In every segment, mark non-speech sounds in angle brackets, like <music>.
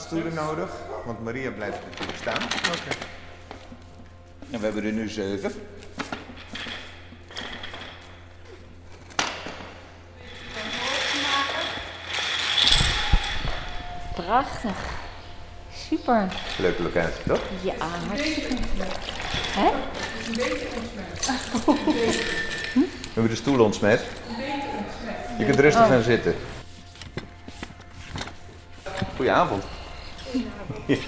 stoelen nodig, want Maria blijft natuurlijk staan. Oké. En we hebben er nu zeven. Prachtig. Super. Leuke locatie, toch? Ja, hartstikke. Hè? We hebben de stoel ontsmet. Je kunt rustig gaan zitten. Goedenavond. <laughs>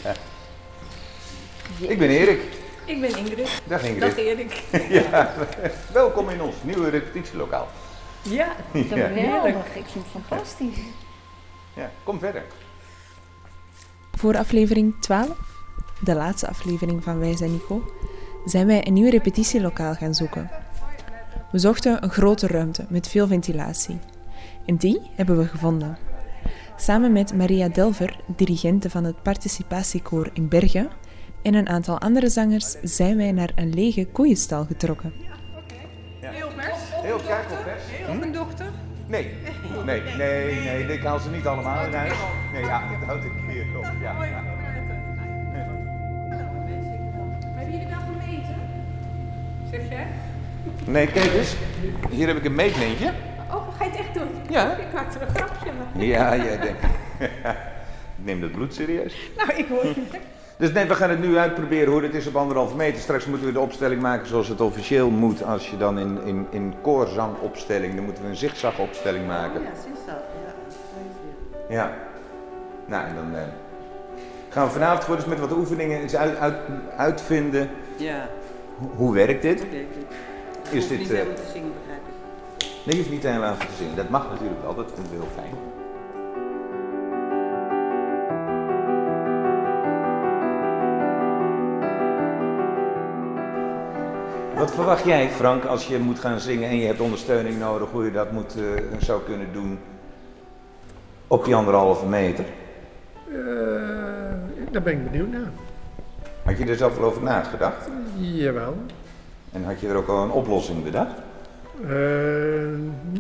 Ja. Ik ben Erik. Ik ben Ingrid. Dag Dag Ingrid. Erik. <laughs> Ja. Welkom in ons nieuwe repetitielokaal. Ja, Geweldig. Ik vind het fantastisch. Ja, kom verder. Voor aflevering 12, de laatste aflevering van Wij zijn Nico, zijn wij een nieuw repetitielokaal gaan zoeken. We zochten een grote ruimte met veel ventilatie. En die hebben we gevonden. Samen met Maria Delver, dirigente van het participatiekoor in Bergen, en een aantal andere zangers zijn wij naar een lege koeienstal getrokken. heel vers. Heel kakelvers. Of een dochter. Nee, nee, nee, nee, ik haal ze niet allemaal in huis. Nee, ja, dat houdt een keer op. Ja, ja. Hebben jullie wel gemeten? Zeg jij? Nee, kijk eens. Hier heb ik een meetleentje. Oh, ga je het echt doen? Ja. Ik maak er een grapje van. Ja, jij denkt. <laughs> Ik neem dat bloed serieus. Nou, ik hoor je. <laughs> Dus nee, we gaan het nu uitproberen hoe het is op anderhalve meter. Straks moeten we de opstelling maken zoals het officieel moet. Als je dan in, in, in koorzangopstelling, dan moeten we een zigzagopstelling maken. Ja, sinds dat. Ja. Ja. Nou, en dan eh, gaan we vanavond gewoon eens met wat oefeningen eens uit, uit, uitvinden. Ja, Hoe, hoe werkt dit? dat deed ik. Is dit, niet eh, helemaal te zingen, begrijp ik. Nee, je hoeft niet helemaal te zingen. Dat mag natuurlijk wel, dat vinden we heel fijn. Wat verwacht jij, Frank, als je moet gaan zingen en je hebt ondersteuning nodig, hoe je dat moet, eh, zou kunnen doen op die anderhalve meter? Eh, daar ben ik benieuwd naar. Had je er zelf wel over nagedacht? Jawel. En had je er ook al een oplossing bedacht? Eh,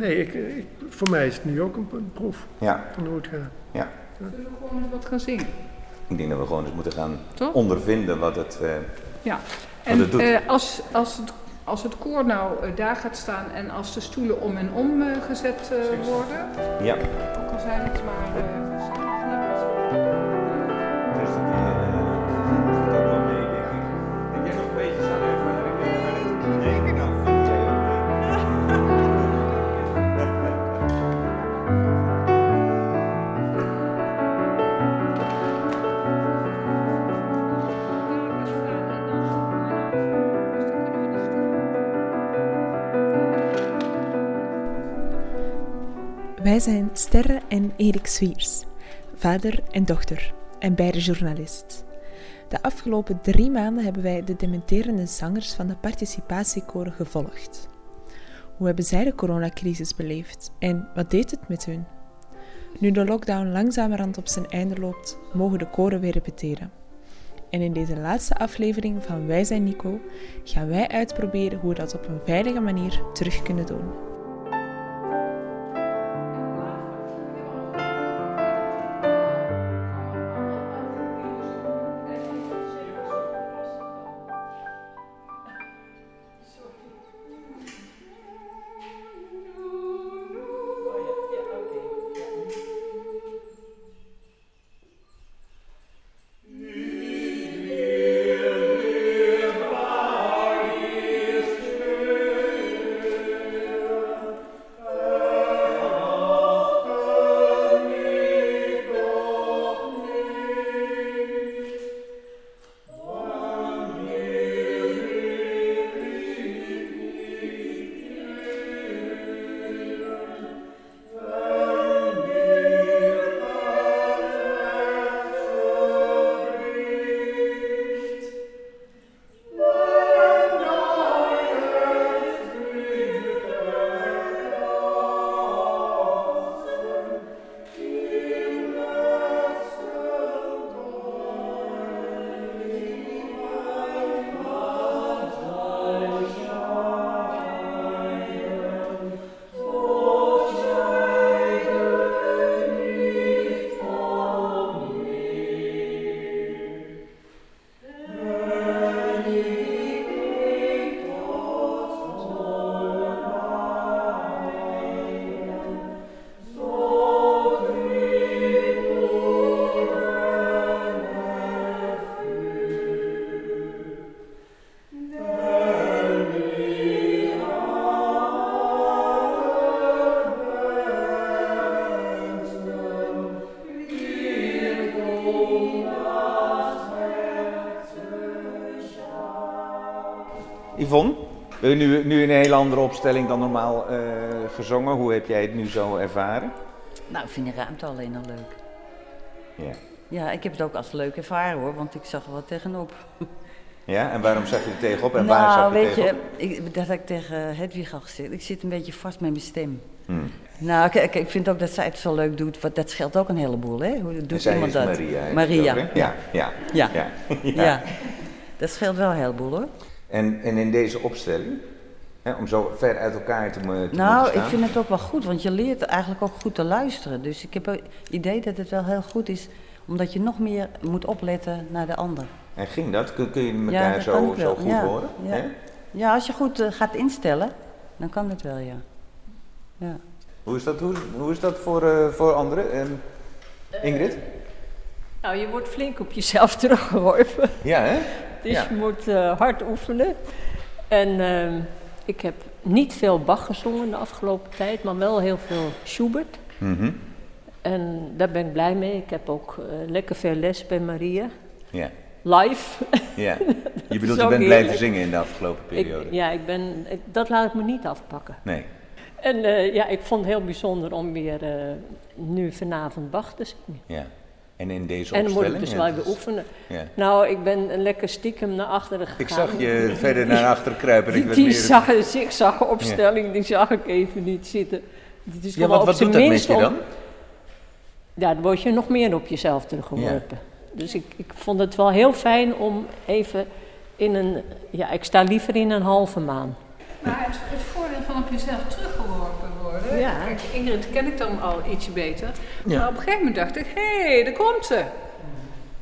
nee, ik, ik, voor mij is het nu ook een, een proef Ja, van hoe het gaat. ja. Zullen we gewoon eens wat gaan zingen? Ik denk dat we gewoon eens moeten gaan Toch? ondervinden wat het... eh, Ja. Wat En het doet. eh, als, als, het, als het koor nou daar gaat staan en als de stoelen om en om gezet eh, worden, ja. ook al zijn het maar... Wij zijn Sterre en Erik Swiers, vader en dochter en beide journalist. De afgelopen drie maanden hebben wij de dementerende zangers van de participatiekoren gevolgd. Hoe hebben zij de coronacrisis beleefd en wat deed het met hun? Nu de lockdown langzamerhand op zijn einde loopt, mogen de koren weer repeteren. En in deze laatste aflevering van Wij zijn Nico gaan wij uitproberen hoe we dat op een veilige manier terug kunnen doen. Yvonne, nu, nu in een hele andere opstelling dan normaal eh, gezongen. Hoe heb jij het nu zo ervaren? Nou, ik vind de ruimte alleen al leuk. Ja. Ja, ik heb het ook als leuk ervaren hoor, want ik zag er wat tegenop. Ja, en waarom zag je er tegenop en waar zag nou, je weet je, ik, dat had ik tegen Hedwig al gezegd. Ik zit een beetje vast met mijn stem. Hmm. Nou, kijk, ik vind ook dat zij het zo leuk doet, want dat scheelt ook een heleboel, hè? Hoe doet zij iemand dat? Maria. ook, hè? ja. Ja. Ja. <laughs> Ja. Ja. dat scheelt wel een heleboel hoor. En, en in deze opstelling, hè, om zo ver uit elkaar te, mo- te Nou, moeten ik vind het ook wel goed, want je leert eigenlijk ook goed te luisteren. Dus ik heb het idee dat het wel heel goed is, omdat je nog meer moet opletten naar de ander. En ging dat? Kun, kun je Ja, elkaar dat zo, zo goed Ja, horen? ja. hè? Ja, als je goed eh, gaat instellen, dan kan het wel, ja. ja. Hoe is dat, hoe, hoe is dat voor, eh, voor anderen? Ehm, Ingrid? Nou, je wordt flink op jezelf <laughs> teruggeworpen. Ja, hè? Dus Ja. je moet eh, hard oefenen. En ehm, ik heb niet veel Bach gezongen de afgelopen tijd, maar wel heel veel Schubert. Mhm. En daar ben ik blij mee. Ik heb ook eh, lekker veel les bij Maria. Ja. Live. ja. <laughs> Je bedoelt, je bent blijven zingen in de afgelopen Ik, periode? ja, ik ben, ik- dat laat ik me niet afpakken. Nee. En eh, ja, ik vond het heel bijzonder om weer nu vanavond Bach te zingen. Ja. En in deze En dan moet opstelling? ik dus wel is- oefenen. Ja. Nou, ik ben lekker stiekem naar achteren gegaan. Ik zag je verder naar achter kruipen. Ik Die, werd die meer... zag, zigzag-opstelling, die zag ik even niet zitten. Is Ja, wat, doet dat met je om- dan? Ja, dan word je nog meer op jezelf teruggeworpen. Dus ik, ik vond het wel heel fijn om even in een... Ja, ik sta liever in een halve maan. Maar het, het voordeel van op jezelf teruggeworpen Ja. Kijk, Ingrid ken ik dan al ietsje beter. Maar op een gegeven moment dacht ik, hé, hey, daar komt ze.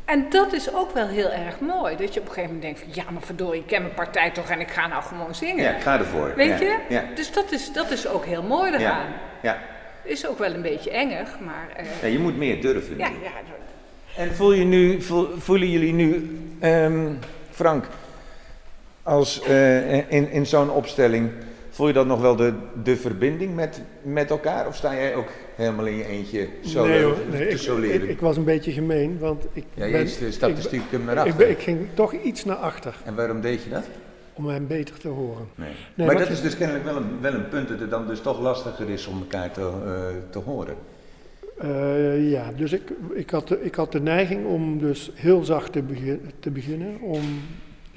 En dat is ook wel heel erg mooi. Dat je op een gegeven moment denkt van, ja, maar verdorie, ik ken mijn partij toch en ik ga nou gewoon zingen. Ja, ik ga ervoor. Weet Ja. je? Ja. Dus dat is, dat is ook heel mooi Ja. eraan. Ja. Is ook wel een beetje engig, maar... eh, ja, je moet meer durven. ja, ja, En voel je nu, voel- voelen jullie nu, ehm, Frank, als eh, in, in zo'n opstelling, voel je dat nog wel de, de verbinding met, met elkaar? Of sta jij ook helemaal in je eentje solo, nee hoor, nee, te ik, soleren? ik, ik was een beetje gemeen, want ik ja, je ben, stapte ik, stiekem naar ik, achter. ben- ik ging toch iets naar achter En waarom deed je dat? om hem beter te horen. Nee. Nee, maar dat is dus kennelijk wel een, wel een punt dat het dan dus toch lastiger is om elkaar te, eh, te horen. Eh, ja, dus ik, ik, had de, ik had de neiging om dus heel zacht te, begin, te beginnen, om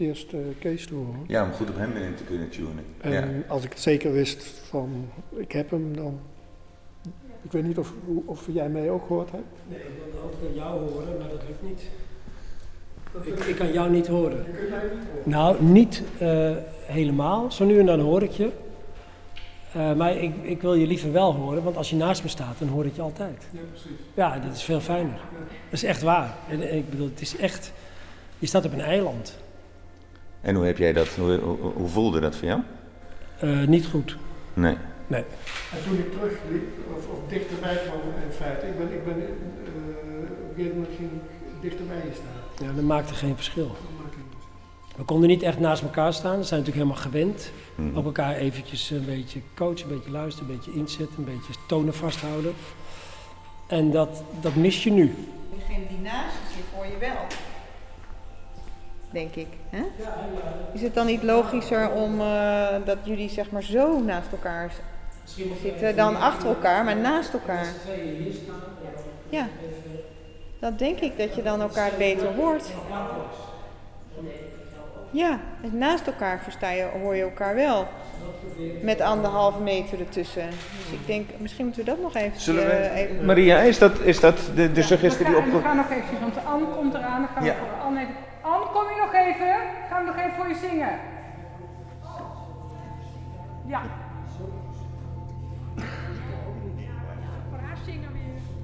eerst eh, Kees te horen. Ja, om goed op hem in te kunnen tunen. En Ja. als ik het zeker wist van, ik heb hem, dan... Ik weet niet of, of jij mij ook gehoord hebt. Nee, ik wil altijd jou horen, maar dat lukt niet. Ik, ik kan jou niet horen. Nou, niet eh, helemaal. Zo nu en dan hoor ik je. Eh, maar ik, ik wil je liever wel horen, want als je naast me staat, dan hoor ik je altijd. Ja, precies. Ja, dat is veel fijner. Dat is echt waar. En, en ik bedoel, het is echt... Je staat op een eiland. En hoe heb jij dat, hoe, hoe, hoe voelde dat voor jou? Eh, niet goed. Nee. Nee. En toen ik terugliep, of, of dichterbij kwam in feite, ik ben, ik ben eh, op een gegeven moment ging ik dichterbij staan. Ja, dat maakte geen verschil. Dat maakt geen verschil. We konden niet echt naast elkaar staan. We zijn natuurlijk helemaal gewend. Mhm. Op elkaar eventjes een beetje coachen, een beetje luisteren, een beetje inzetten, een beetje tonen vasthouden. En dat, dat mis je nu. Degene die naast je zit, hoor je wel. Denk ik. Hè? Is het dan niet logischer om eh, dat jullie zeg maar zo naast elkaar zitten dan achter elkaar, maar naast elkaar? Ja. Dat denk ik dat je dan elkaar beter hoort. Ja, dus naast elkaar versta je, hoor je elkaar wel. Met anderhalve meter ertussen. Dus ik denk, misschien moeten we dat nog even... Zullen we, eh, even Maria, is dat, is dat de, de suggestie die gaan, we gaan nog even, want Anne komt eraan. Dan gaan we Ja. voor Anne even... Anne, kom je nog even? Gaan we nog even voor je zingen? Ja. Voor haar zingen we.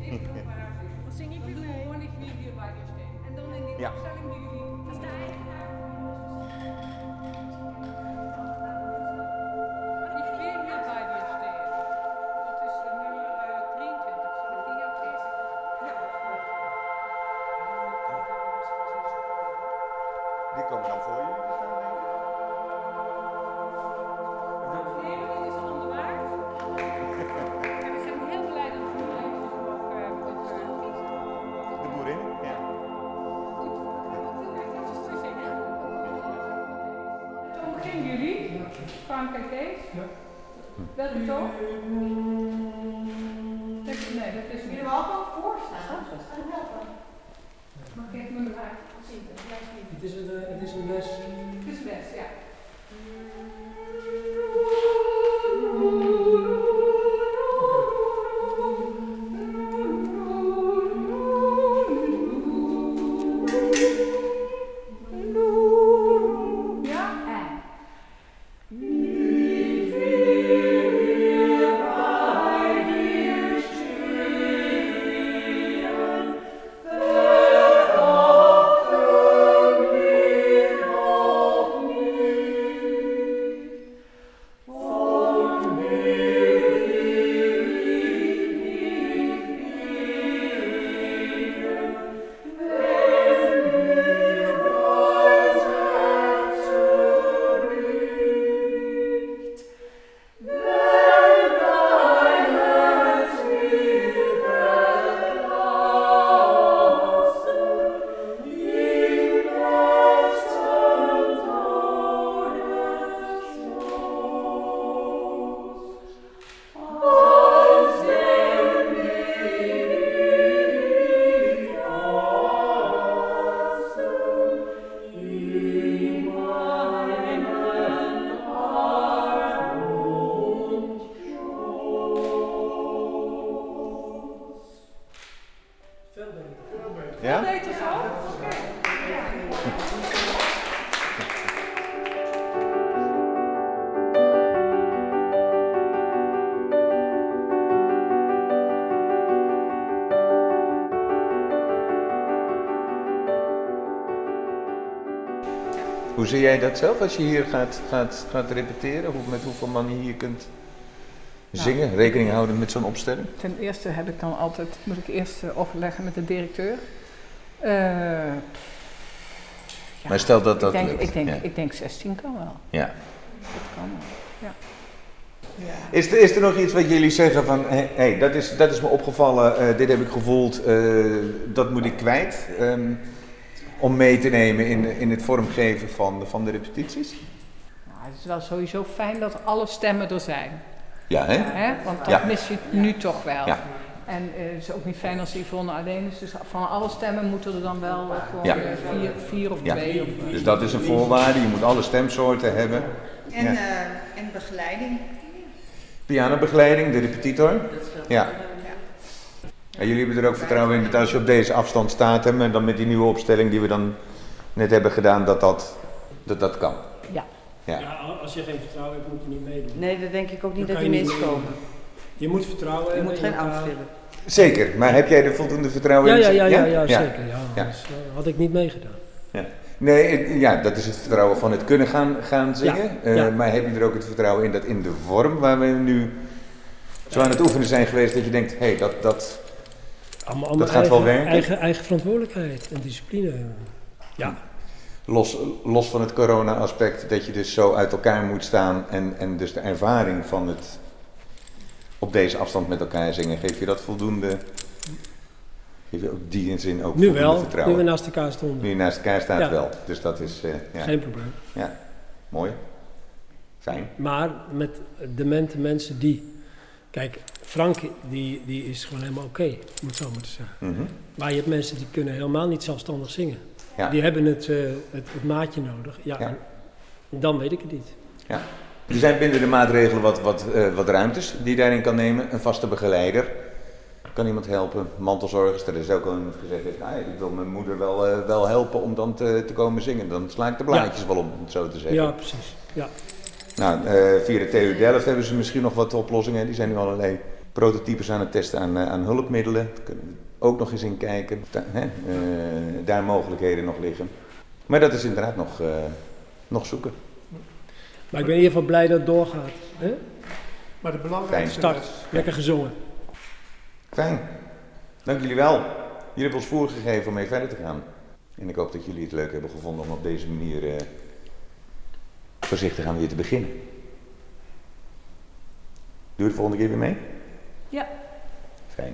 Ik wil voor haar zingen. Dan zing ik weer ik. En dan in die Ja. opstelling die jullie... Die komen dan voor jullie te staan, denk ik. Nee, maar dit is onderwaard. <laughs> En we zijn heel blij dat we. De boerin? Ja. Dat is te zingen. beginnen jullie? Frank en Kees? Ja. Welke toon? Nee, dat is niet. Jullie wel voor staan. Mag ik even mijn Het is een, eh, het is een les. Het is best, ja. Ja, Hoe zie jij dat zelf als je hier gaat, gaat, gaat repeteren? Hoe, met hoeveel man je hier kunt zingen? Rekening houden met zo'n opstelling? Ten eerste heb ik dan altijd, moet ik eerst eh, overleggen met de directeur. Eh, ja, Maar stel dat ik dat denk, lukt, Ik denk, ja. ik denk 16 kan wel. Ja. Dat kan wel, ja. ja. Is er, is er nog iets wat jullie zeggen van, hé, hey, dat, is, dat is me opgevallen, eh, dit heb ik gevoeld, dat moet ik kwijt, ehm, om mee te nemen in, in het vormgeven van, van de repetities? Nou, het is wel sowieso fijn dat alle stemmen er zijn. Ja, hè? Hè? Want dat Ja. mis je nu toch wel. Ja. En eh, het is ook niet fijn als Yvonne alleen is. Dus van alle stemmen moeten er dan wel eh, gewoon Ja. vier, vier of Ja. twee. Of, Dus dat is een voorwaarde, je moet alle stemsoorten hebben. En, Ja. eh, en begeleiding. Pianobegeleiding, de repetitor. Ja. En jullie hebben er ook vertrouwen in dat als je op deze afstand staat, hè, en dan met die nieuwe opstelling die we dan net hebben gedaan, dat dat, dat, dat kan. Ja. Ja. Ja, als je geen vertrouwen hebt, moet je niet meedoen. Nee, dat denk ik ook niet Dan dat die mensen komen. Je moet vertrouwen Je moet in geen angst hebben. Zeker, maar heb jij er voldoende vertrouwen Ja, in? ja, ja, ja, ja, zeker. Ja, Ja. anders eh, had ik niet meegedaan. Nee, het- ja, dat is het vertrouwen van het kunnen gaan, gaan zingen. Ja, Eh, ja. Maar heb je er ook het vertrouwen in dat in de vorm waar we nu zo aan het oefenen zijn geweest, dat je denkt, hé, hey, dat, dat, Allemaal, Dat gaat eigen, wel werken? Eigen, eigen verantwoordelijkheid en discipline. Ja, los, los van het corona-aspect, dat je dus zo uit elkaar moet staan en, en dus de ervaring van het op deze afstand met elkaar zingen, geef je dat voldoende, geef je ook die in zin ook nu wel, nu vertrouwen? we naast elkaar stonden. Nu je naast elkaar staat Ja. wel, dus dat is, eh, ja, Geen probleem. ja, mooi, fijn. Maar met demente mensen die... Kijk, Frank die, die is gewoon helemaal oké, om het zo maar te zeggen. Mhm. Maar je hebt mensen die kunnen helemaal niet zelfstandig zingen. Ja. Die hebben het, eh, het, het maatje nodig. Ja, dan weet ik het niet. Ja. Er zijn binnen de maatregelen wat, wat, eh, wat ruimtes die je daarin kan nemen. Een vaste begeleider. Kan iemand helpen? Mantelzorgers. Er is ook al iemand gezegd, heeft, nou, ja, ik wil mijn moeder wel, eh, wel helpen om dan te, te komen zingen. Dan sla ik de blaadjes wel om, om het zo te zeggen. Ja, precies. Ja. Nou, via de TU Delft hebben ze misschien nog wat oplossingen. Die zijn nu allerlei prototypes aan het testen aan, eh, aan hulpmiddelen. Daar kunnen we ook nog eens in kijken. Hè, eh, daar mogelijkheden nog liggen. Maar dat is inderdaad nog, eh, nog zoeken. Maar ik ben in ieder geval blij dat het doorgaat. Hè? Maar de belangrijkste Start, lekker gezongen. Fijn. Dank jullie wel. Jullie hebben ons voorgegeven om mee verder te gaan. En ik hoop dat jullie het leuk hebben gevonden om op deze manier eh, voorzichtig aan weer te beginnen. Doe je het volgende keer weer mee? Yep. Okay.